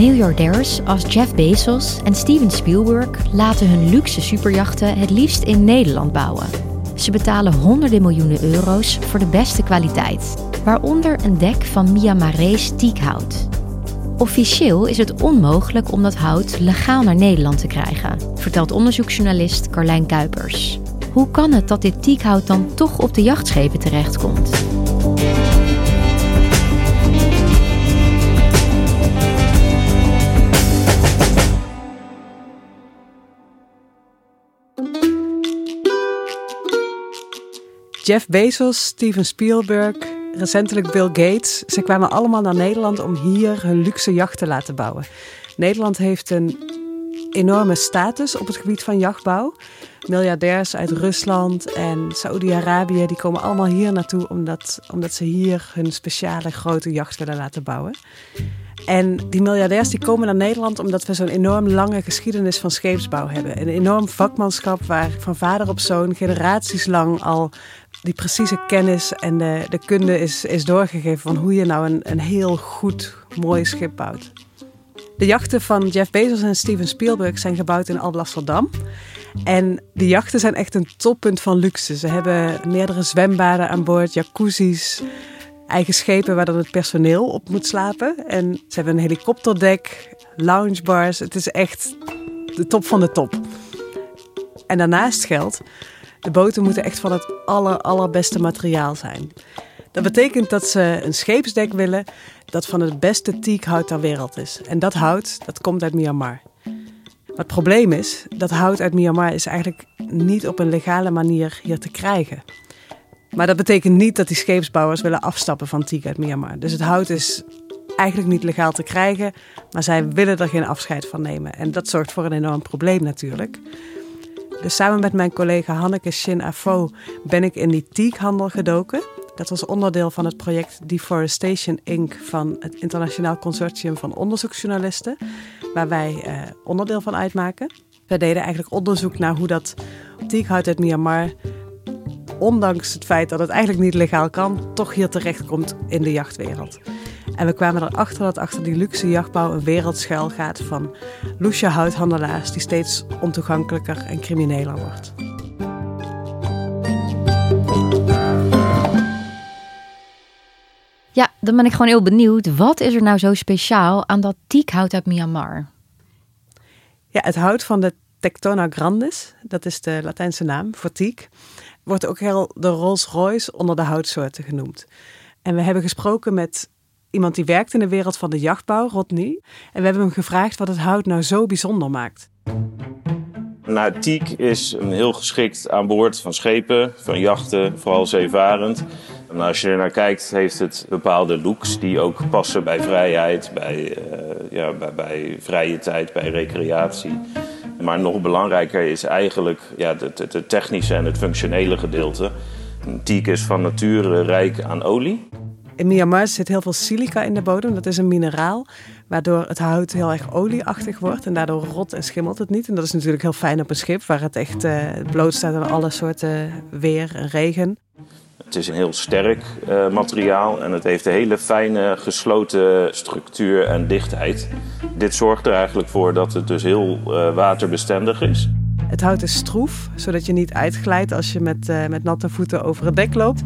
Miljardairs als Jeff Bezos en Steven Spielberg laten hun luxe superjachten het liefst in Nederland bouwen. Ze betalen honderden miljoenen euro's voor de beste kwaliteit, waaronder een dek van Myanmarese teakhout. Officieel is het onmogelijk om dat hout legaal naar Nederland te krijgen, vertelt onderzoeksjournalist Carlijn Kuipers. Hoe kan het dat dit teakhout dan toch op de jachtschepen terechtkomt? Jeff Bezos, Steven Spielberg, recentelijk Bill Gates. Ze kwamen allemaal naar Nederland om hier hun luxe jacht te laten bouwen. Nederland heeft een enorme status op het gebied van jachtbouw. Miljardairs uit Rusland en Saoedi-Arabië die komen allemaal hier naartoe omdat, omdat ze hier hun speciale grote jacht willen laten bouwen. En die miljardairs die komen naar Nederland omdat we zo'n enorm lange geschiedenis van scheepsbouw hebben. Een enorm vakmanschap waar van vader op zoon generaties lang al die precieze kennis en de, de kunde is, is doorgegeven van hoe je nou een, een heel goed, mooi schip bouwt. De jachten van Jeff Bezos en Steven Spielberg zijn gebouwd in Alblasserdam. En die jachten zijn echt een toppunt van luxe. Ze hebben meerdere zwembaden aan boord, jacuzzi's, eigen schepen waar dan het personeel op moet slapen. En ze hebben een helikopterdek, loungebars. Het is echt de top van de top. En daarnaast geldt, de boten moeten echt van het aller, allerbeste materiaal zijn. Dat betekent dat ze een scheepsdek willen dat van het beste teakhout ter wereld is. En dat hout, dat komt uit Myanmar. Het probleem is, dat hout uit Myanmar is eigenlijk niet op een legale manier hier te krijgen. Maar dat betekent niet dat die scheepsbouwers willen afstappen van teak uit Myanmar. Dus het hout is eigenlijk niet legaal te krijgen, maar zij willen er geen afscheid van nemen. En dat zorgt voor een enorm probleem natuurlijk. Dus samen met mijn collega Hanneke Shin Afo ben ik in die teakhandel gedoken. Dat was onderdeel van het project Deforestation Inc. van het Internationaal Consortium van Onderzoeksjournalisten, waar wij eh, onderdeel van uitmaken. We deden eigenlijk onderzoek naar hoe dat teakhout uit Myanmar, ondanks het feit dat het eigenlijk niet legaal kan, toch hier terechtkomt in de jachtwereld. En we kwamen erachter dat achter die luxe jachtbouw een wereld schuil gaat van loesje houthandelaars die steeds ontoegankelijker en crimineler wordt. Ja, dan ben ik gewoon heel benieuwd. Wat is er nou zo speciaal aan dat teakhout uit Myanmar? Ja, het hout van de Tectona grandis, dat is de Latijnse naam voor teak, wordt ook heel de Rolls-Royce onder de houtsoorten genoemd. En we hebben gesproken met iemand die werkt in de wereld van de jachtbouw, Rodney. En we hebben hem gevraagd wat het hout nou zo bijzonder maakt. Nou, teak is heel geschikt aan boord van schepen, van jachten, vooral zeevarend. En als je er naar kijkt, heeft het bepaalde looks die ook passen bij vrijheid, bij, eh, ja, bij, bij vrije tijd, bij recreatie. Maar nog belangrijker is eigenlijk ja, het, technische en het functionele gedeelte. Teak is van nature rijk aan olie. In Myanmar zit heel veel silica in de bodem. Dat is een mineraal waardoor het hout heel erg olieachtig wordt. En daardoor rot en schimmelt het niet. En dat is natuurlijk heel fijn op een schip waar het echt uh, bloot staat aan alle soorten weer en regen. Het is een heel sterk uh, materiaal en het heeft een hele fijne gesloten structuur en dichtheid. Dit zorgt er eigenlijk voor dat het dus heel uh, waterbestendig is. Het hout is stroef, zodat je niet uitglijdt als je met, uh, met natte voeten over het dek loopt.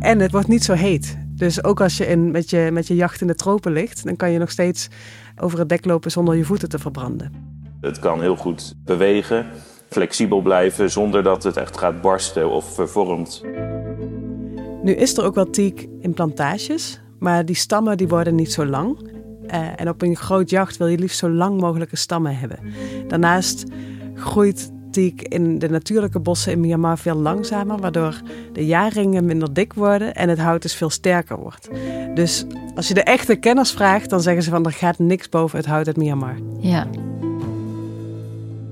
En het wordt niet zo heet. Dus ook als je in, met, je met je jacht in de tropen ligt, dan kan je nog steeds over het dek lopen zonder je voeten te verbranden. Het kan heel goed bewegen, flexibel blijven zonder dat het echt gaat barsten of vervormt. Nu is er ook wel teak in plantages, maar die stammen die worden niet zo lang. Uh, en op een groot jacht wil je liefst zo lang mogelijke stammen hebben. Daarnaast groeit in de natuurlijke bossen in Myanmar veel langzamer, waardoor de jaarringen minder dik worden en het hout dus veel sterker wordt. Dus als je de echte kenners vraagt, dan zeggen ze van er gaat niks boven het hout uit Myanmar. Ja.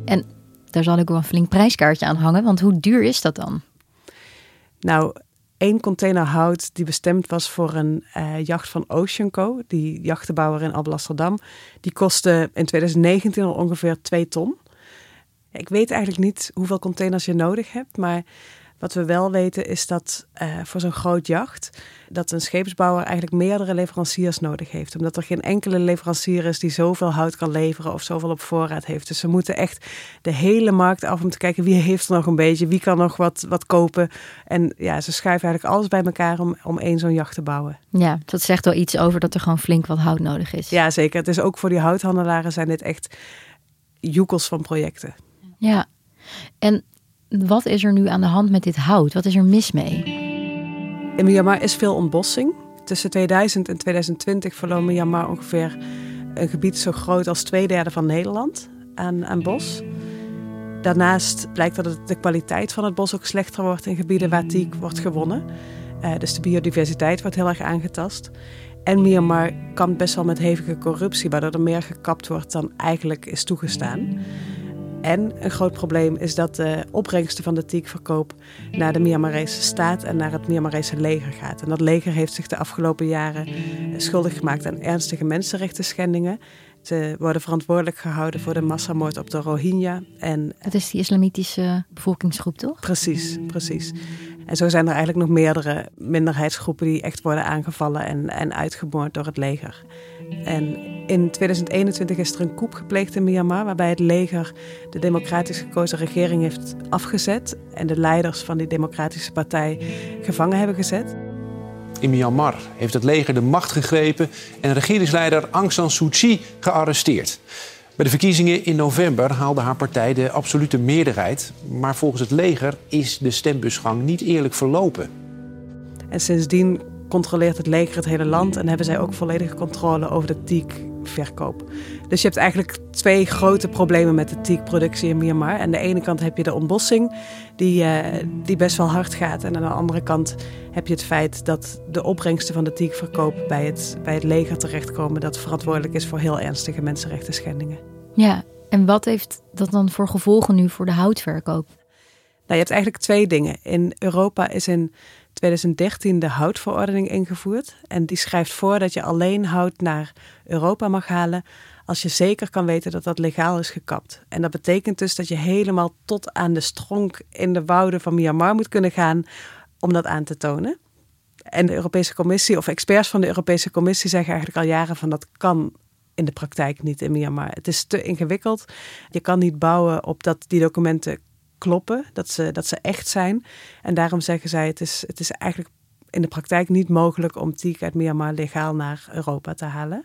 En daar zal ik wel een flink prijskaartje aan hangen, want hoe duur is dat dan? Nou, één container hout die bestemd was voor een uh, jacht van Ocean Co, die jachtenbouwer in Alblasserdam, die kostte in 2019 al ongeveer 2 ton. Ik weet eigenlijk niet hoeveel containers je nodig hebt, maar wat we wel weten is dat uh, voor zo'n groot jacht, dat een scheepsbouwer eigenlijk meerdere leveranciers nodig heeft. Omdat er geen enkele leverancier is die zoveel hout kan leveren of zoveel op voorraad heeft. Dus ze moeten echt de hele markt af om te kijken wie heeft er nog een beetje, wie kan nog wat, wat kopen. En ja, ze schuiven eigenlijk alles bij elkaar om, om één zo'n jacht te bouwen. Ja, dat zegt wel iets over dat er gewoon flink wat hout nodig is. Ja, zeker. Het is ook voor die houthandelaren zijn dit echt joekels van projecten. Ja, en wat is er nu aan de hand met dit hout? Wat is er mis mee? In Myanmar is veel ontbossing. Tussen 2000 en 2020 verloor Myanmar ongeveer een gebied zo groot als twee derde van Nederland aan, aan bos. Daarnaast blijkt dat de kwaliteit van het bos ook slechter wordt in gebieden waar teak wordt gewonnen. Uh, dus de biodiversiteit wordt heel erg aangetast. En Myanmar kan best wel met hevige corruptie, waardoor er meer gekapt wordt dan eigenlijk is toegestaan. En een groot probleem is dat de opbrengsten van de teakverkoop naar de Myanmarese staat en naar het Myanmarese leger gaat. En dat leger heeft zich de afgelopen jaren schuldig gemaakt aan ernstige mensenrechten schendingen. Ze worden verantwoordelijk gehouden voor de massamoord op de Rohingya. En, dat is die islamitische bevolkingsgroep, toch? Precies, precies. En zo zijn er eigenlijk nog meerdere minderheidsgroepen die echt worden aangevallen en, en uitgemoord door het leger. En in 2021 is er een coup gepleegd in Myanmar, waarbij het leger de democratisch gekozen regering heeft afgezet en de leiders van die democratische partij gevangen hebben gezet. In Myanmar heeft het leger de macht gegrepen en regeringsleider Aung San Suu Kyi gearresteerd. Bij de verkiezingen in november haalde haar partij de absolute meerderheid. Maar volgens het leger is de stembusgang niet eerlijk verlopen. En sindsdien controleert het leger het hele land en hebben zij ook volledige controle over de teakverkoop. Dus je hebt eigenlijk twee grote problemen met de teakproductie in Myanmar. Aan de ene kant heb je de ontbossing, die, uh, die best wel hard gaat. En aan de andere kant heb je het feit dat de opbrengsten van de teakverkoop bij het, bij het leger terechtkomen, dat verantwoordelijk is voor heel ernstige mensenrechten schendingen. Ja, en wat heeft dat dan voor gevolgen nu voor de houtverkoop? Nou, je hebt eigenlijk twee dingen. In Europa is in 2013 de houtverordening ingevoerd. En die schrijft voor dat je alleen hout naar Europa mag halen als je zeker kan weten dat dat legaal is gekapt. En dat betekent dus dat je helemaal tot aan de stronk in de wouden van Myanmar moet kunnen gaan om dat aan te tonen. En de Europese Commissie of experts van de Europese Commissie zeggen eigenlijk al jaren van dat kan in de praktijk niet in Myanmar. Het is te ingewikkeld. Je kan niet bouwen op dat die documenten kloppen, dat ze, dat ze echt zijn. En daarom zeggen zij, het is, het is eigenlijk in de praktijk niet mogelijk om teak uit Myanmar legaal naar Europa te halen.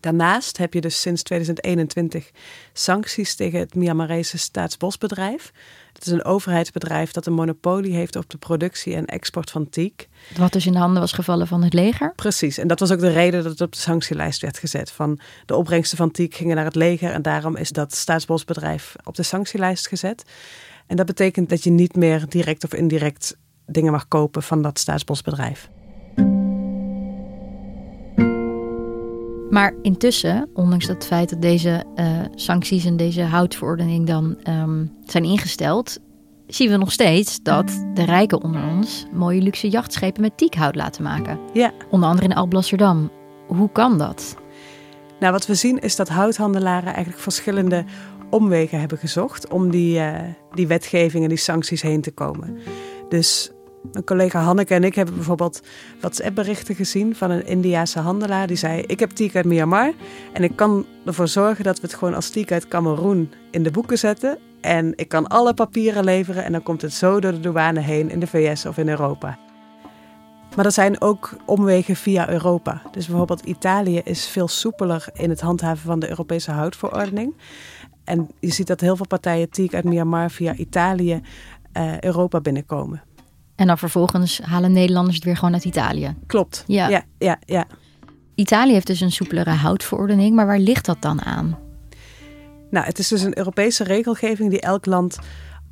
Daarnaast heb je dus sinds 2021 sancties tegen het Myanmarese staatsbosbedrijf. Het is een overheidsbedrijf dat een monopolie heeft op de productie en export van teak. Wat dus in de handen was gevallen van het leger? Precies, en dat was ook de reden dat het op de sanctielijst werd gezet. Van de opbrengsten van teak gingen naar het leger en daarom is dat staatsbosbedrijf op de sanctielijst gezet. En dat betekent dat je niet meer direct of indirect dingen mag kopen van dat staatsbosbedrijf. Maar intussen, ondanks het feit dat deze uh, sancties en deze houtverordening dan um, zijn ingesteld, zien we nog steeds dat de rijken onder ons mooie luxe jachtschepen met tiekhout laten maken. Ja. Onder andere in Alblasserdam. Hoe kan dat? Nou, wat we zien is dat houthandelaren eigenlijk verschillende omwegen hebben gezocht om die, uh, die wetgeving en die sancties heen te komen. Dus mijn collega Hanneke en ik hebben bijvoorbeeld WhatsApp-berichten gezien van een Indiase handelaar. Die zei: Ik heb teak uit Myanmar en ik kan ervoor zorgen dat we het gewoon als teak uit Cameroen in de boeken zetten. En ik kan alle papieren leveren en dan komt het zo door de douane heen in de VS of in Europa. Maar er zijn ook omwegen via Europa. Dus bijvoorbeeld Italië is veel soepeler in het handhaven van de Europese houtverordening. En je ziet dat heel veel partijen teak uit Myanmar via Italië uh, Europa binnenkomen. En dan vervolgens halen Nederlanders het weer gewoon uit Italië. Klopt. Ja. ja, ja, ja. Italië heeft dus een soepelere houtverordening, maar waar ligt dat dan aan? Nou, het is dus een Europese regelgeving die elk land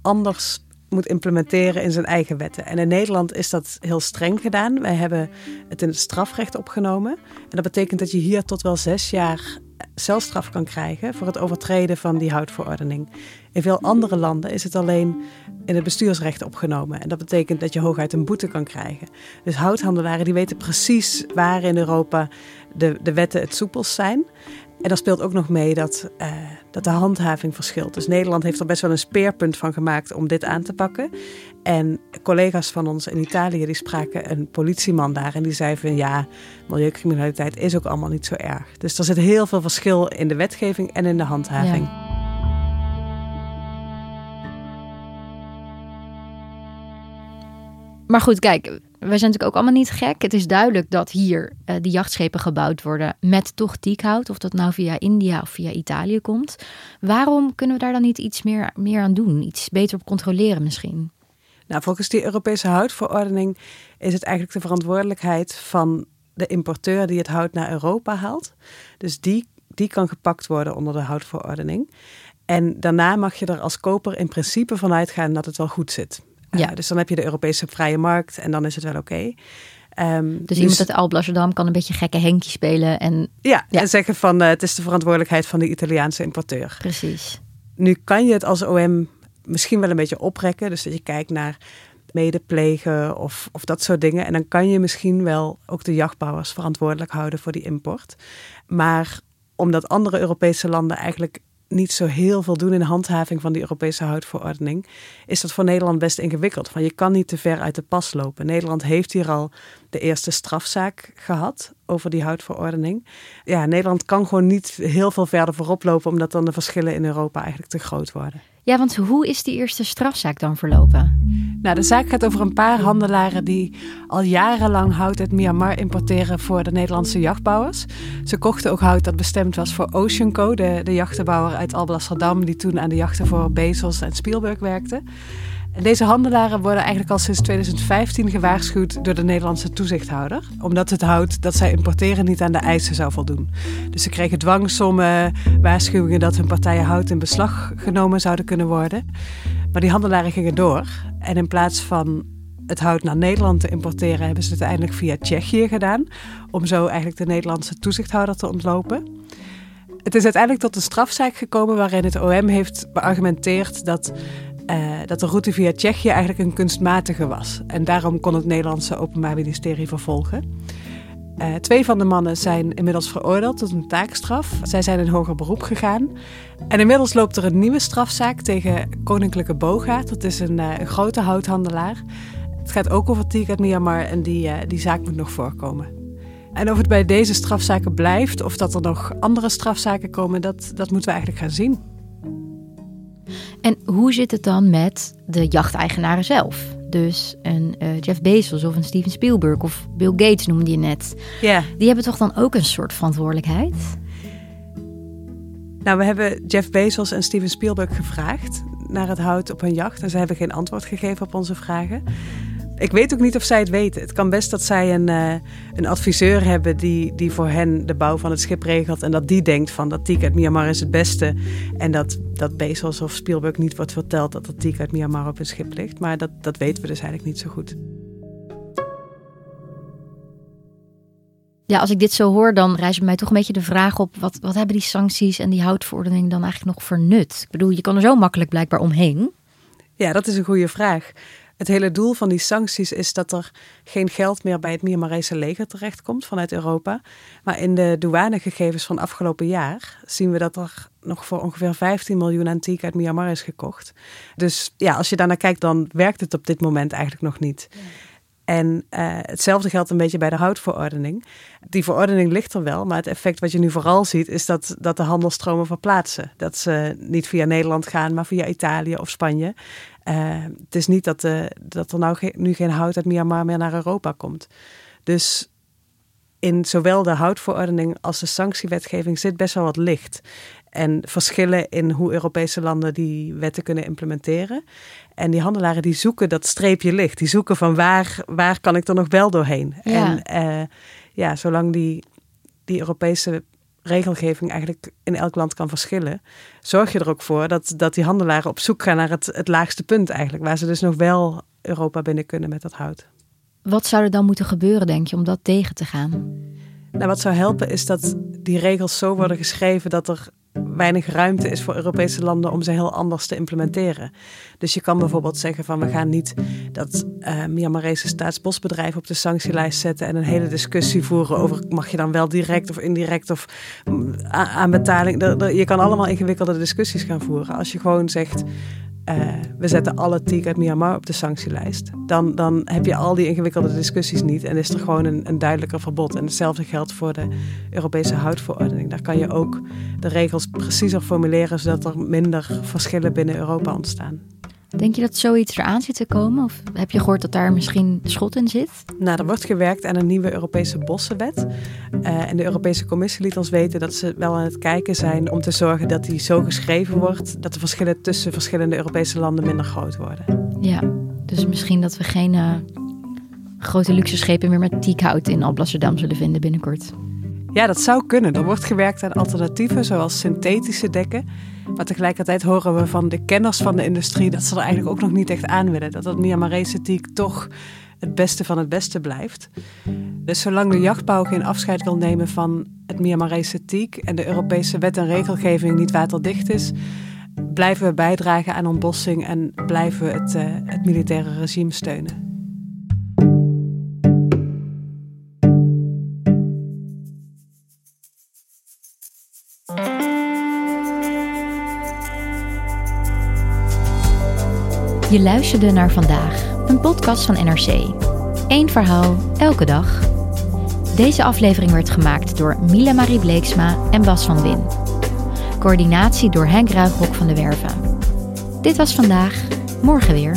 anders moet implementeren in zijn eigen wetten. En in Nederland is dat heel streng gedaan. Wij hebben het in het strafrecht opgenomen. En dat betekent dat je hier tot wel zes jaar celstraf kan krijgen voor het overtreden van die houtverordening. In veel andere landen is het alleen in het bestuursrecht opgenomen. En dat betekent dat je hooguit een boete kan krijgen. Dus houthandelaren die weten precies waar in Europa de, de wetten het soepelst zijn. En daar speelt ook nog mee dat, uh, dat de handhaving verschilt. Dus Nederland heeft er best wel een speerpunt van gemaakt om dit aan te pakken. En collega's van ons in Italië die spraken een politieman daar en die zei van ja, milieucriminaliteit is ook allemaal niet zo erg. Dus er zit heel veel verschil in de wetgeving en in de handhaving. Maar goed, kijk, wij zijn natuurlijk ook allemaal niet gek. Het is duidelijk dat hier uh, die jachtschepen gebouwd worden met toch tiekhout. Of dat nou via India of via Italië komt. Waarom kunnen we daar dan niet iets meer, meer aan doen? Iets beter op controleren misschien? Nou, volgens die Europese houtverordening is het eigenlijk de verantwoordelijkheid van de importeur die het hout naar Europa haalt. Dus die, die kan gepakt worden onder de houtverordening. En daarna mag je er als koper in principe vanuit gaan dat het wel goed zit. Ja. dus dan heb je de Europese vrije markt en dan is het wel oké. Dus, dus iemand uit Alblasserdam kan een beetje gekke Henkie spelen. En, ja, en zeggen van uh, het is de verantwoordelijkheid van de Italiaanse importeur. Precies. Nu kan je het als OM misschien wel een beetje oprekken. Dus dat je kijkt naar medeplegen of, of dat soort dingen. En dan kan je misschien wel ook de jachtbouwers verantwoordelijk houden voor die import. Maar omdat andere Europese landen eigenlijk niet zo heel veel doen in de handhaving van die Europese houtverordening, is dat voor Nederland best ingewikkeld. Van je kan niet te ver uit de pas lopen. Nederland heeft hier al de eerste strafzaak gehad over die houtverordening. Ja, Nederland kan gewoon niet heel veel verder voorop lopen, omdat dan de verschillen in Europa eigenlijk te groot worden. Ja, want hoe is die eerste strafzaak dan verlopen? Nou, de zaak gaat over een paar handelaren die al jarenlang hout uit Myanmar importeren voor de Nederlandse jachtbouwers. Ze kochten ook hout dat bestemd was voor Oceanco, de, de jachtenbouwer uit Alblasserdam, die toen aan de jachten voor Bezos en Spielberg werkte. Deze handelaren worden eigenlijk al sinds 2015 gewaarschuwd door de Nederlandse toezichthouder. Omdat het hout dat zij importeren niet aan de eisen zou voldoen. Dus ze kregen dwangsommen, waarschuwingen dat hun partijen hout in beslag genomen zouden kunnen worden. Maar die handelaren gingen door. En in plaats van het hout naar Nederland te importeren, hebben ze het uiteindelijk via Tsjechië gedaan. Om zo eigenlijk de Nederlandse toezichthouder te ontlopen. Het is uiteindelijk tot een strafzaak gekomen waarin het OM heeft beargumenteerd dat uh, dat de route via Tsjechië eigenlijk een kunstmatige was. En daarom kon het Nederlandse Openbaar Ministerie vervolgen. Uh, twee van de mannen zijn inmiddels veroordeeld tot een taakstraf. Zij zijn in hoger beroep gegaan. En inmiddels loopt er een nieuwe strafzaak tegen Koninklijke Bogaert. Dat is een, uh, een grote houthandelaar. Het gaat ook over Tigat Myanmar en die, die zaak moet nog voorkomen. En of het bij deze strafzaken blijft of dat er nog andere strafzaken komen, dat, dat moeten we eigenlijk gaan zien. En hoe zit het dan met de jachteigenaren zelf? Dus een uh, Jeff Bezos of een Steven Spielberg of Bill Gates noemde je net. Ja. Die hebben toch dan ook een soort verantwoordelijkheid? Nou, we hebben Jeff Bezos en Steven Spielberg gevraagd naar het hout op een jacht. En ze hebben geen antwoord gegeven op onze vragen. Ik weet ook niet of zij het weten. Het kan best dat zij een, uh, een adviseur hebben die, die voor hen de bouw van het schip regelt. En dat die denkt van dat Tiek uit Myanmar is het beste. En dat, dat Bezos of Spielberg niet wordt verteld dat dat Tiek uit Myanmar op een schip ligt. Maar dat, dat weten we dus eigenlijk niet zo goed. Ja, als ik dit zo hoor, dan rijst bij mij toch een beetje de vraag op: wat, wat hebben die sancties en die houtverordening dan eigenlijk nog voor nut? Ik bedoel, je kan er zo makkelijk blijkbaar omheen. Ja, dat is een goede vraag. Het hele doel van die sancties is dat er geen geld meer bij het Myanmarese leger terechtkomt vanuit Europa. Maar in de douanegegevens van afgelopen jaar zien we dat er nog voor ongeveer 15 miljoen antiek uit Myanmar is gekocht. Dus ja, als je daarnaar kijkt, dan werkt het op dit moment eigenlijk nog niet. En uh, hetzelfde geldt een beetje bij de houtverordening. Die verordening ligt er wel, maar het effect wat je nu vooral ziet is dat, dat de handelstromen verplaatsen. Dat ze niet via Nederland gaan, maar via Italië of Spanje. Het is niet dat, dat er nou nu geen hout uit Myanmar meer naar Europa komt. Dus in zowel de houtverordening als de sanctiewetgeving zit best wel wat licht. En verschillen in hoe Europese landen die wetten kunnen implementeren. En die handelaren die zoeken dat streepje licht. Die zoeken van waar, waar kan ik er nog wel doorheen. Ja. En uh, ja, zolang die, die Europese regelgeving eigenlijk in elk land kan verschillen, zorg je er ook voor dat, dat die handelaren op zoek gaan naar het, het laagste punt eigenlijk. Waar ze dus nog wel Europa binnen kunnen met dat hout. Wat zou er dan moeten gebeuren, denk je, om dat tegen te gaan? Nou, wat zou helpen is dat die regels zo worden geschreven dat er weinig ruimte is voor Europese landen om ze heel anders te implementeren. Dus je kan bijvoorbeeld zeggen van we gaan niet dat uh, Myanmarese staatsbosbedrijf op de sanctielijst zetten en een hele discussie voeren over mag je dan wel direct of indirect of mm, aan betaling. Je kan allemaal ingewikkelde discussies gaan voeren. Als je gewoon zegt uh, we zetten alle teak uit Myanmar op de sanctielijst. Dan, dan heb je al die ingewikkelde discussies niet en is er gewoon een, een duidelijker verbod. En hetzelfde geldt voor de Europese houtverordening. Daar kan je ook de regels preciezer formuleren zodat er minder verschillen binnen Europa ontstaan. Denk je dat zoiets eraan zit te komen? Of heb je gehoord dat daar misschien schot in zit? Nou, er wordt gewerkt aan een nieuwe Europese bossenwet. Uh, en de Europese Commissie liet ons weten dat ze wel aan het kijken zijn om te zorgen dat die zo geschreven wordt dat de verschillen tussen verschillende Europese landen minder groot worden. Ja, dus misschien dat we geen uh, grote luxe schepen meer met tiekhout in Alblasserdam zullen vinden binnenkort. Ja, dat zou kunnen. Er wordt gewerkt aan alternatieven, zoals synthetische dekken. Maar tegelijkertijd horen we van de kenners van de industrie dat ze er eigenlijk ook nog niet echt aan willen. Dat het Myanmarese teak toch het beste van het beste blijft. Dus zolang de jachtbouw geen afscheid wil nemen van het Myanmarese teak en de Europese wet en regelgeving niet waterdicht is, blijven we bijdragen aan ontbossing en blijven we het, uh, het militaire regime steunen. Je luisterde naar vandaag, een podcast van NRC. Eén verhaal, elke dag. Deze aflevering werd gemaakt door Mila Marie Bleeksma en Bas van Win. Coördinatie door Henk Ruigrok van de Werven. Dit was vandaag, morgen weer.